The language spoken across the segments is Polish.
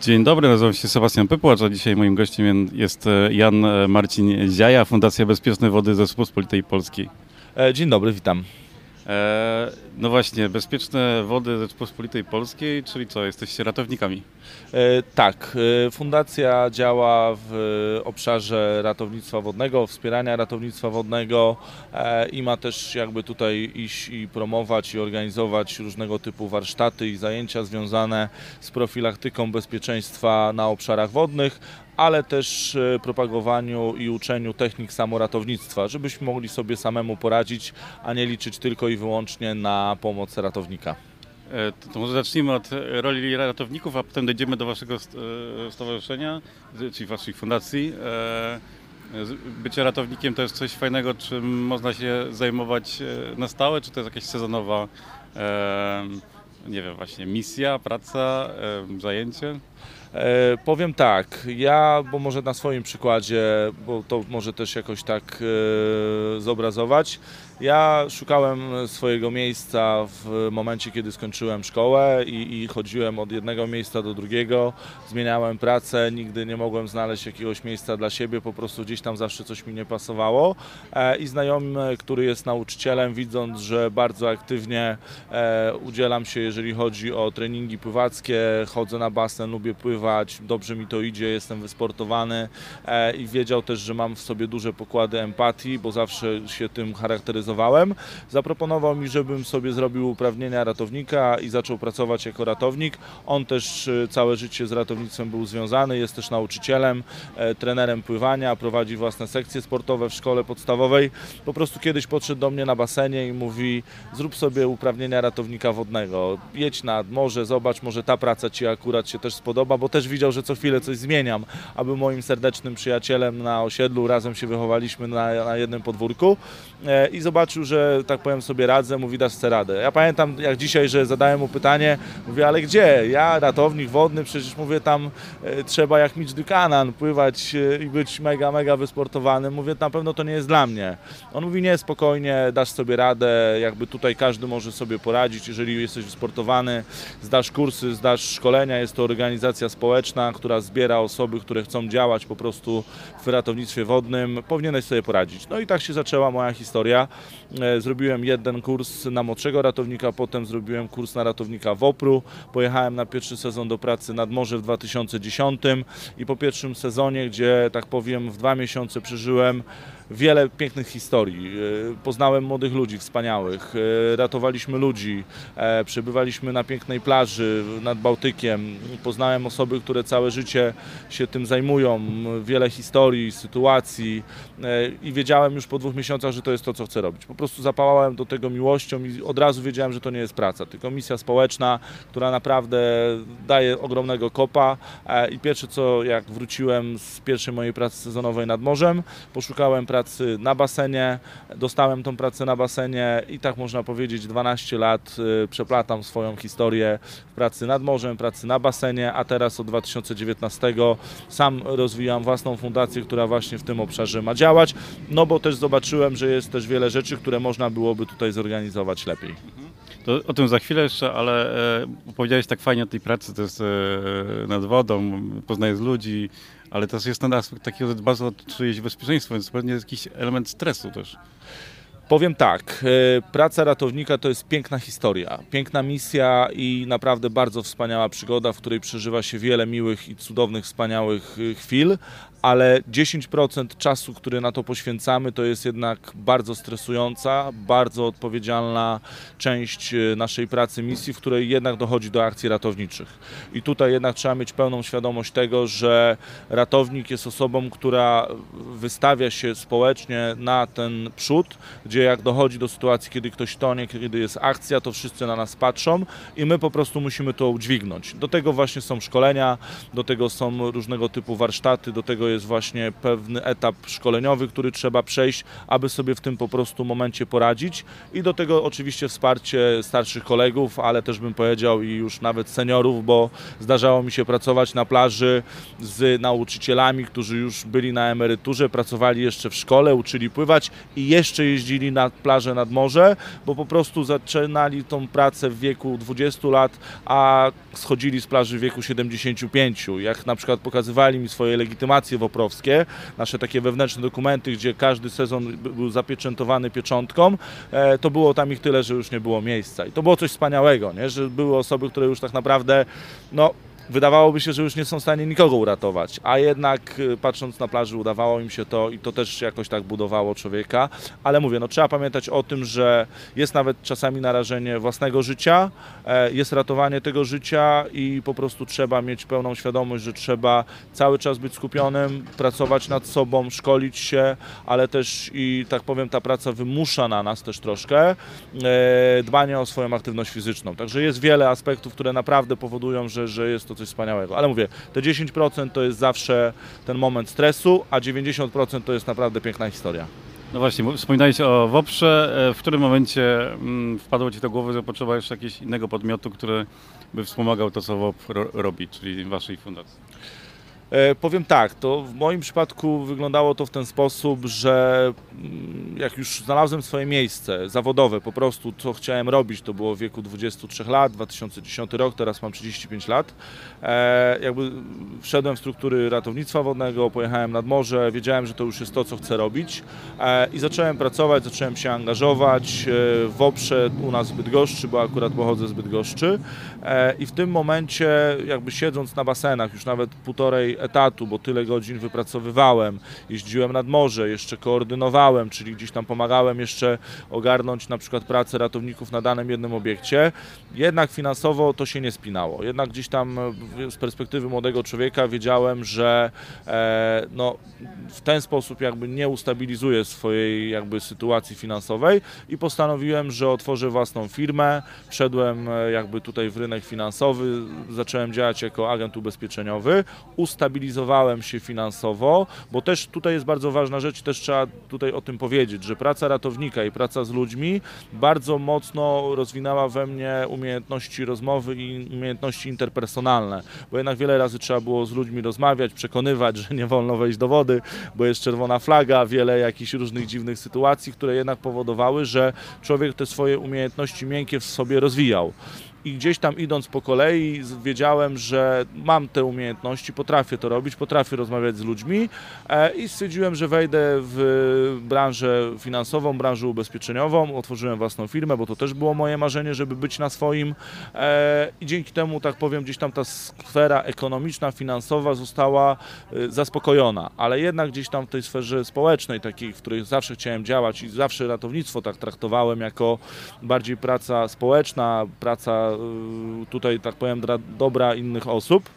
Dzień dobry, nazywam się Sebastian Pypłacz, a dzisiaj moim gościem jest e, Jan e, Marcin Ziaja, Fundacja Bezpieczne Wody Rzeczypospolitej Polskiej. E, Dzień dobry, witam. E, no właśnie, Bezpieczne Wody Rzeczypospolitej Polskiej, czyli co, jesteście ratownikami? E, Tak, e, fundacja działa w obszarze ratownictwa wodnego, wspierania ratownictwa wodnego i ma też jakby tutaj iść i promować i organizować różnego typu warsztaty i zajęcia związane z profilaktyką bezpieczeństwa na obszarach wodnych, ale też e, propagowaniu i uczeniu technik samoratownictwa, żebyśmy mogli sobie samemu poradzić, a nie liczyć tylko i wyłącznie na pomoc ratownika. E, to, może zacznijmy od e, roli ratowników, a potem dojdziemy do waszego st- stowarzyszenia, czyli waszej fundacji. Bycie ratownikiem to jest coś fajnego, czym można się zajmować na stałe, czy to jest jakaś sezonowa, nie wiem, właśnie misja, praca, zajęcie? E, powiem tak, ja, bo może na swoim przykładzie, bo to może też jakoś tak e, zobrazować. Ja szukałem swojego miejsca w momencie, kiedy skończyłem szkołę i, i chodziłem od jednego miejsca do drugiego, zmieniałem pracę, nigdy nie mogłem znaleźć jakiegoś miejsca dla siebie, po prostu gdzieś tam zawsze coś mi nie pasowało. E, I znajomy, który jest nauczycielem, widząc, że bardzo aktywnie e, udzielam się, jeżeli chodzi o treningi pływackie, chodzę na basen, lubię pływać, dobrze mi to idzie, jestem wysportowany e, i wiedział też, że mam w sobie duże pokłady empatii, bo zawsze się tym charakteryzowałem. Zaproponował mi, żebym sobie zrobił uprawnienia ratownika i zaczął pracować jako ratownik. On też e, całe życie z ratownictwem był związany, jest też nauczycielem, e, trenerem pływania, prowadzi własne sekcje sportowe w szkole podstawowej. Po prostu kiedyś podszedł do mnie na basenie i mówi: Zrób sobie uprawnienia ratownika wodnego, jedź nad morze, zobacz, może ta praca Ci akurat się też spodoba, bo też widział, że co chwilę coś zmieniam, a był moim serdecznym przyjacielem na osiedlu, razem się wychowaliśmy na, na jednym podwórku e, i zobaczył, że tak powiem sobie radzę, mówi dasz sobie radę. Ja pamiętam jak dzisiaj, że zadałem mu pytanie, mówię, ale gdzie? Ja, ratownik wodny, przecież mówię tam e, trzeba jak Mitch Buchanan pływać e, i być mega, mega wysportowany. Mówię, na pewno to nie jest dla mnie. On mówi, nie, spokojnie, dasz sobie radę, jakby tutaj każdy może sobie poradzić, jeżeli jesteś wysportowany, zdasz kursy, zdasz szkolenia, jest to organizacja społeczna, która zbiera osoby, które chcą działać po prostu w ratownictwie wodnym, powinieneś sobie poradzić. No i tak się zaczęła moja historia. E, Zrobiłem jeden kurs na młodszego ratownika, potem zrobiłem kurs na ratownika WOPR-u, pojechałem na pierwszy sezon do pracy nad morze w 2010 i po pierwszym sezonie, gdzie tak powiem w dwa miesiące przeżyłem wiele pięknych historii. E, Poznałem młodych ludzi wspaniałych, e, ratowaliśmy ludzi, e, przebywaliśmy na pięknej plaży nad Bałtykiem. Poznałem osoby, które całe życie się tym zajmują, wiele historii, sytuacji i wiedziałem już po dwóch miesiącach, że to jest to, co chcę robić. Po prostu zapałałem do tego miłością i od razu wiedziałem, że to nie jest praca, tylko misja społeczna, która naprawdę daje ogromnego kopa i pierwsze co, jak wróciłem z pierwszej mojej pracy sezonowej nad morzem, poszukałem pracy na basenie, dostałem tą pracę na basenie i tak można powiedzieć 12 lat y, przeplatam swoją historię pracy nad morzem, pracy na basenie, a teraz od 2019 sam rozwijam własną fundację, która właśnie w tym obszarze ma działać, no bo też zobaczyłem, że jest też wiele rzeczy, które można byłoby tutaj zorganizować lepiej. To o tym za chwilę jeszcze, ale e, powiedziałeś tak fajnie o tej pracy, to jest e, nad wodą, poznajesz ludzi, ale też jest ten aspekt takiego, że bardzo czyjeś bezpieczeństwo, więc pewnie jest jakiś element stresu też. Powiem tak, e, praca ratownika to jest piękna historia, piękna misja i naprawdę bardzo wspaniała przygoda, w której przeżywa się wiele miłych i cudownych, wspaniałych e, chwil, ale 10% czasu, który na to poświęcamy, to jest jednak bardzo stresująca, bardzo odpowiedzialna część e, naszej pracy, misji, w której jednak dochodzi do akcji ratowniczych. I tutaj jednak trzeba mieć pełną świadomość tego, że ratownik jest osobą, która wystawia się społecznie na ten przód, gdzie jak dochodzi do sytuacji, kiedy ktoś tonie, kiedy jest akcja, to wszyscy na nas patrzą i my po prostu musimy to udźwignąć. Do tego właśnie są szkolenia, do tego są różnego typu warsztaty, do tego jest właśnie pewny etap szkoleniowy, który trzeba przejść, aby sobie w tym po prostu momencie poradzić i do tego oczywiście wsparcie starszych kolegów, ale też bym powiedział i już nawet seniorów, bo zdarzało mi się pracować na plaży z nauczycielami, którzy już byli na emeryturze, pracowali jeszcze w szkole, uczyli pływać i jeszcze jeździli na plażę nad morze, bo po prostu zaczynali tą pracę w wieku 20 lat, a schodzili z plaży w wieku 75. Jak na przykład pokazywali mi swoje legitymacje woprowskie, nasze takie wewnętrzne dokumenty, gdzie każdy sezon by- był zapieczętowany pieczątką, e, to było tam ich tyle, że już nie było miejsca. I to było coś wspaniałego, nie? że były osoby, które już tak naprawdę, no, wydawałoby się, że już nie są w stanie nikogo uratować, a jednak y, patrząc na plaży udawało im się to i to też jakoś tak budowało człowieka, ale mówię, no trzeba pamiętać o tym, że jest nawet czasami narażenie własnego życia, e, jest ratowanie tego życia i po prostu trzeba mieć pełną świadomość, że trzeba cały czas być skupionym, pracować nad sobą, szkolić się, ale też i tak powiem ta praca wymusza na nas też troszkę e, dbanie o swoją aktywność fizyczną. Także jest wiele aspektów, które naprawdę powodują, że, że jest to coś wspaniałego. Ale mówię, te 10% to jest zawsze ten moment stresu, a 90% to jest naprawdę piękna historia. No właśnie, wspominałeś o WOPRze. E, W którym momencie mm, wpadło Ci do głowy, że potrzeba jeszcze jakiegoś innego podmiotu, który by wspomagał to, co WOP ro- robi, czyli Waszej fundacji? E, powiem tak, to w moim przypadku wyglądało to w ten sposób, że mm, jak już znalazłem swoje miejsce zawodowe, po prostu co chciałem robić, to było w wieku 23 lat, 2010 rok, teraz mam 35 lat. E, jakby wszedłem w struktury ratownictwa wodnego, pojechałem nad morze, wiedziałem, że to już jest to, co chcę robić e, i zacząłem pracować, zacząłem się angażować w Oprze u nas w Bydgoszczy, bo akurat pochodzę z Bydgoszczy i w tym momencie jakby siedząc na basenach już nawet półtorej etatu, bo tyle godzin wypracowywałem, jeździłem nad morze, jeszcze koordynowałem, czyli gdzieś tam pomagałem jeszcze ogarnąć na przykład pracę ratowników na danym jednym obiekcie, jednak finansowo to się nie spinało. Jednak gdzieś tam e, z perspektywy młodego człowieka wiedziałem, że e, no, w ten sposób jakby nie ustabilizuję swojej jakby sytuacji finansowej i postanowiłem, że otworzę własną firmę. Wszedłem e, jakby tutaj w rynek finansowy, zacząłem działać jako agent ubezpieczeniowy, ustabilizowałem się finansowo, bo też tutaj jest bardzo ważna rzecz, też trzeba tutaj o tym powiedzieć, że praca ratownika i praca z ludźmi bardzo mocno rozwinęła we mnie umiejętności rozmowy i umiejętności interpersonalne, bo jednak wiele razy trzeba było z ludźmi rozmawiać, przekonywać, że nie wolno wejść do wody, bo jest czerwona flaga, wiele jakichś różnych dziwnych sytuacji, które jednak powodowały, że człowiek te swoje umiejętności miękkie w sobie rozwijał. I gdzieś tam idąc po kolei wiedziałem, że mam te umiejętności, potrafię to robić, potrafię rozmawiać z ludźmi e, i stwierdziłem, że wejdę w branżę finansową, branżę ubezpieczeniową, otworzyłem własną firmę, bo to też było moje marzenie, żeby być na swoim e, i dzięki temu, tak powiem, gdzieś tam ta sfera ekonomiczna, finansowa została e, zaspokojona, ale jednak gdzieś tam w tej sferze społecznej, takiej, w której zawsze chciałem działać i zawsze ratownictwo tak traktowałem jako bardziej praca społeczna, praca tutaj, tak powiem, dla dobra innych osób.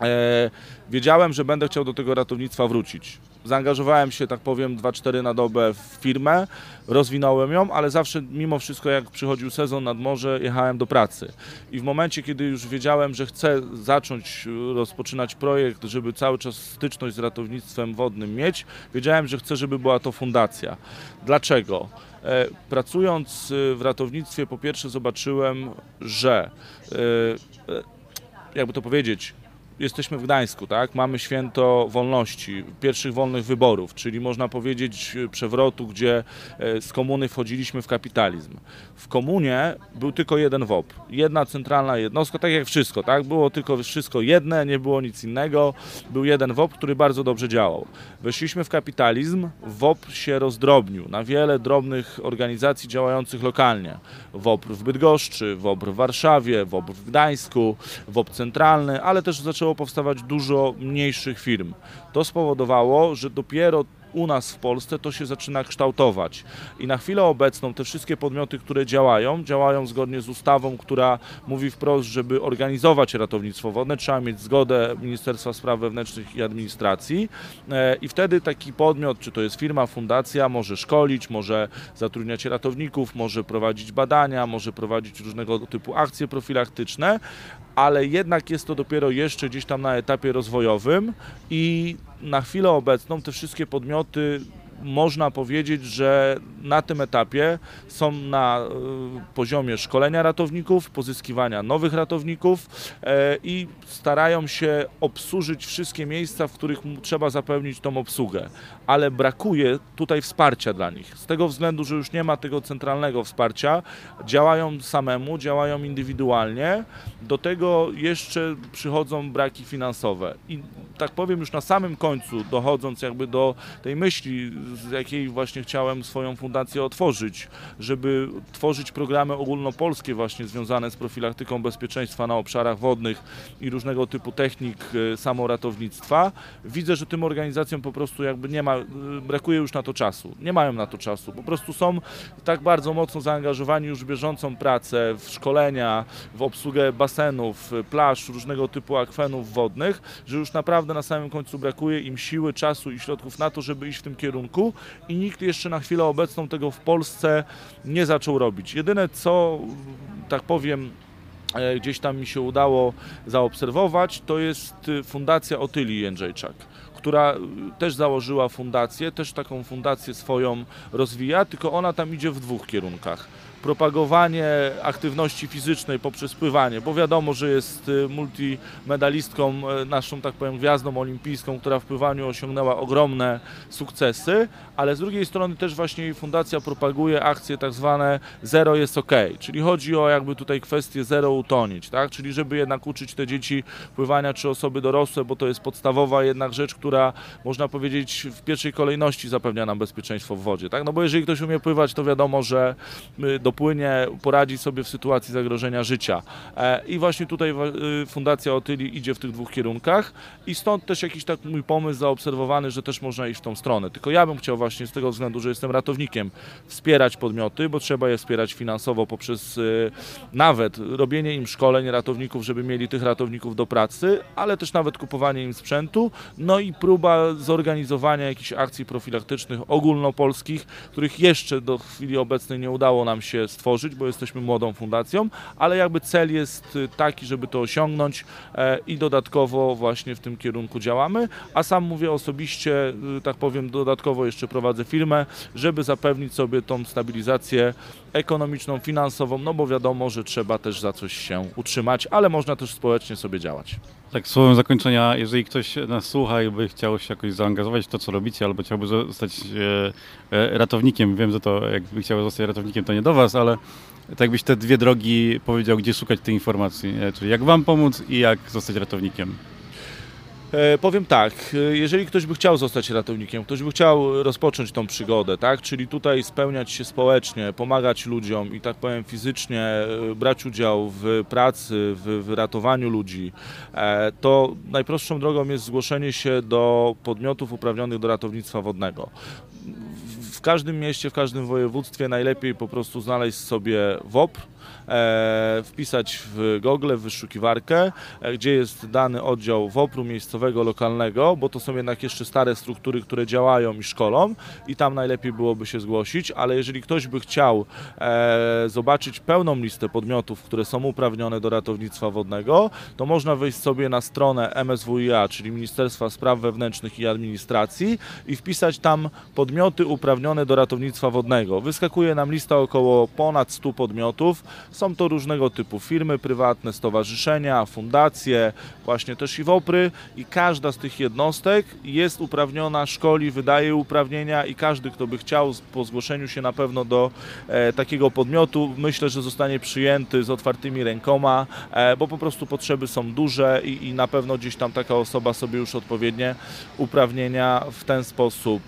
E, wiedziałem, że będę chciał do tego ratownictwa wrócić. Zaangażowałem się, tak powiem, 2-4 na dobę w firmę, rozwinąłem ją, ale zawsze mimo wszystko, jak przychodził sezon nad morze, jechałem do pracy. I w momencie, kiedy już wiedziałem, że chcę zacząć rozpoczynać projekt, żeby cały czas styczność z ratownictwem wodnym mieć, wiedziałem, że chcę, żeby była to fundacja. Dlaczego? E, Pracując y, w ratownictwie, po pierwsze zobaczyłem, że e, jakby to powiedzieć, jesteśmy w Gdańsku, tak? Mamy święto wolności, pierwszych wolnych wyborów, czyli można powiedzieć e, przewrotu, gdzie e, z komuny wchodziliśmy w kapitalizm. W komunie był tylko jeden WOP, jedna centralna jednostka, tak jak wszystko, tak? Było tylko wszystko jedne, nie było nic innego, był jeden WOP, który bardzo dobrze działał. Weszliśmy w kapitalizm, WOP się rozdrobnił na wiele drobnych organizacji działających lokalnie. WOPR w Bydgoszczy, WOPR w Warszawie, WOPR w Gdańsku, WOP centralny, ale też zaczęło powstawać dużo mniejszych firm. To spowodowało, że dopiero u nas w Polsce to się zaczyna kształtować. I na chwilę obecną te wszystkie podmioty, które działają, działają zgodnie z ustawą, która mówi wprost, żeby organizować ratownictwo wodne, trzeba mieć zgodę Ministerstwa Spraw Wewnętrznych i Administracji. E, I wtedy taki podmiot, czy to jest firma, fundacja, może szkolić, może zatrudniać ratowników, może prowadzić badania, może prowadzić różnego typu akcje profilaktyczne, ale jednak jest to dopiero jeszcze gdzieś tam na etapie rozwojowym i na chwilę obecną te wszystkie podmioty można powiedzieć, że na tym etapie są na y, poziomie szkolenia ratowników, pozyskiwania nowych ratowników e, i starają się obsłużyć wszystkie miejsca, w których trzeba zapewnić tą obsługę. Ale brakuje tutaj wsparcia dla nich. Z tego względu, że już nie ma tego centralnego wsparcia, działają samemu, działają indywidualnie. Do tego jeszcze przychodzą braki finansowe. I tak powiem, już na samym końcu, dochodząc jakby do tej myśli, z jakiej właśnie chciałem swoją fundację otworzyć, żeby tworzyć programy ogólnopolskie właśnie związane z profilaktyką bezpieczeństwa na obszarach wodnych i różnego typu technik e, samoratownictwa, widzę, że tym organizacjom po prostu jakby nie ma, e, brakuje już na to czasu. Nie mają na to czasu. Po prostu są tak bardzo mocno zaangażowani już w bieżącą pracę, w szkolenia, w obsługę basenów, plaż, różnego typu akwenów wodnych, że już naprawdę na samym końcu brakuje im siły, czasu i środków na to, żeby iść w tym kierunku i nikt jeszcze na chwilę obecną tego w Polsce nie zaczął robić. Jedyne co, tak powiem, e, gdzieś tam mi się udało zaobserwować, to jest y, Fundacja Otylii Jędrzejczak która y, też założyła fundację, też taką fundację swoją rozwija, tylko ona tam idzie w dwóch kierunkach. Propagowanie aktywności fizycznej poprzez pływanie, bo wiadomo, że jest y, multimedalistką, y, naszą tak powiem gwiazdą olimpijską, która w pływaniu osiągnęła ogromne sukcesy, ale z drugiej strony też właśnie fundacja propaguje akcje tak zwane zero jest ok, czyli chodzi o jakby tutaj kwestię zero utonić, tak? Czyli żeby jednak uczyć te dzieci pływania czy osoby dorosłe, bo to jest podstawowa jednak rzecz, która można powiedzieć w pierwszej kolejności zapewnia nam bezpieczeństwo w wodzie, tak? No bo jeżeli ktoś umie pływać, to wiadomo, że y, dopłynie, poradzi sobie w sytuacji zagrożenia życia. E, I właśnie tutaj y, Fundacja Otyli idzie w tych dwóch kierunkach i stąd też jakiś tak mój pomysł zaobserwowany, że też można iść w tą stronę. Tylko ja bym chciał właśnie z tego względu, że jestem ratownikiem, wspierać podmioty, bo trzeba je wspierać finansowo poprzez y, nawet robienie im szkoleń ratowników, żeby mieli tych ratowników do pracy, ale też nawet kupowanie im sprzętu, no i próba zorganizowania jakichś akcji profilaktycznych ogólnopolskich, których jeszcze do chwili obecnej nie udało nam się stworzyć, bo jesteśmy młodą fundacją, ale jakby cel jest y, taki, żeby to osiągnąć e, i dodatkowo właśnie w tym kierunku działamy, a sam mówię osobiście, y, tak powiem, dodatkowo jeszcze prowadzę firmę, żeby zapewnić sobie tą stabilizację ekonomiczną, finansową, no bo wiadomo, że trzeba też za coś się utrzymać, ale można też społecznie sobie działać. Tak słowem zakończenia, jeżeli ktoś nas słucha i by chciał się jakoś zaangażować w to, co robicie, albo chciałby zostać e, e, ratownikiem, wiem, że to jakby chciał zostać ratownikiem, to nie do Was, ale tak jakbyś te dwie drogi powiedział, gdzie szukać tej informacji, e, czyli jak Wam pomóc i jak zostać ratownikiem. E, powiem tak, e, jeżeli ktoś by chciał zostać ratownikiem, ktoś by chciał rozpocząć tą przygodę, tak, czyli tutaj spełniać się społecznie, pomagać ludziom i tak powiem fizycznie e, brać udział w pracy, w, w ratowaniu ludzi, to najprostszą drogą jest zgłoszenie się do podmiotów uprawnionych do ratownictwa wodnego. W- każdym mieście, w każdym województwie najlepiej po prostu znaleźć sobie WOPR, wpisać w Google, w wyszukiwarkę, e, gdzie jest dany oddział WOPR-u miejscowego, lokalnego, bo to są jednak jeszcze stare struktury, które działają i szkolą i tam najlepiej byłoby się zgłosić, ale jeżeli ktoś by chciał e, zobaczyć pełną listę podmiotów, które są uprawnione do ratownictwa wodnego, to można wejść sobie na stronę MSWiA, czyli Ministerstwa Spraw Wewnętrznych i Administracji i wpisać tam podmioty uprawnione do ratownictwa wodnego. Wyskakuje nam lista około ponad 100 podmiotów. Są to różnego typu firmy prywatne, stowarzyszenia, fundacje, właśnie też i WOPRy. I każda z tych jednostek jest uprawniona, szkoli, wydaje uprawnienia i każdy, kto by chciał po zgłoszeniu się na pewno do e, takiego podmiotu, myślę, że zostanie przyjęty z otwartymi rękoma, e, bo po prostu potrzeby są duże i, i na pewno gdzieś tam taka osoba sobie już odpowiednie uprawnienia w ten sposób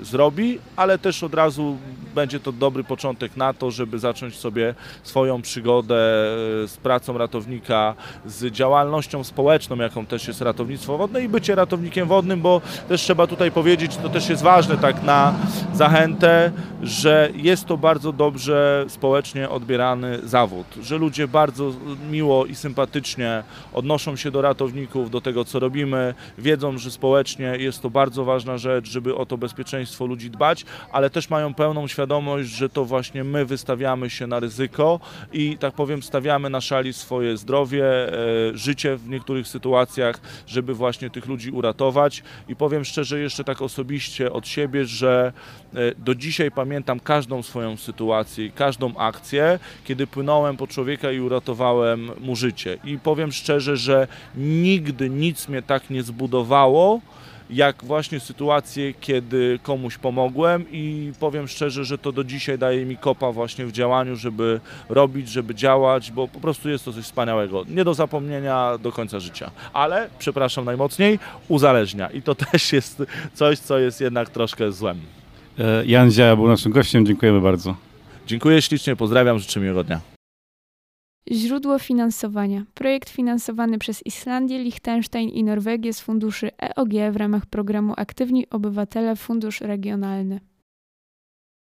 e, zrobi, ale też od razu będzie to dobry początek na to, żeby zacząć sobie swoją przygodę e, z pracą ratownika, z działalnością społeczną, jaką też jest ratownictwo wodne i bycie ratownikiem wodnym, bo też trzeba tutaj powiedzieć, to też jest ważne tak na zachętę, że jest to bardzo dobrze społecznie odbierany zawód, że ludzie bardzo miło i sympatycznie odnoszą się do ratowników, do tego co robimy, wiedzą, że społecznie jest to bardzo ważna rzecz, żeby o to bezpieczeństwo ludzi dbać, ale też mają pełną świadomość, że to właśnie my wystawiamy się na ryzyko i tak powiem stawiamy na szali swoje zdrowie, e, życie w niektórych sytuacjach, żeby właśnie tych ludzi uratować. I powiem szczerze jeszcze tak osobiście od siebie, że e, do dzisiaj pamiętam każdą swoją sytuację każdą akcję, kiedy płynąłem po człowieka i uratowałem mu życie. I powiem szczerze, że nigdy nic mnie tak nie zbudowało, jak właśnie sytuacje, kiedy komuś pomogłem i powiem szczerze, że to do dzisiaj daje mi kopa właśnie w działaniu, żeby robić, żeby działać, bo po prostu jest to coś wspaniałego. Nie do zapomnienia do końca życia. Ale, przepraszam najmocniej, uzależnia i to też jest coś, co jest jednak troszkę złem. E, Jan Ziała był naszym gościem, dziękujemy bardzo. Dziękuję ślicznie, pozdrawiam, życzę miłego dnia. Źródło finansowania. Projekt finansowany przez Islandię, Liechtenstein i Norwegię z funduszy EOG w ramach programu Aktywni Obywatele Fundusz Regionalny.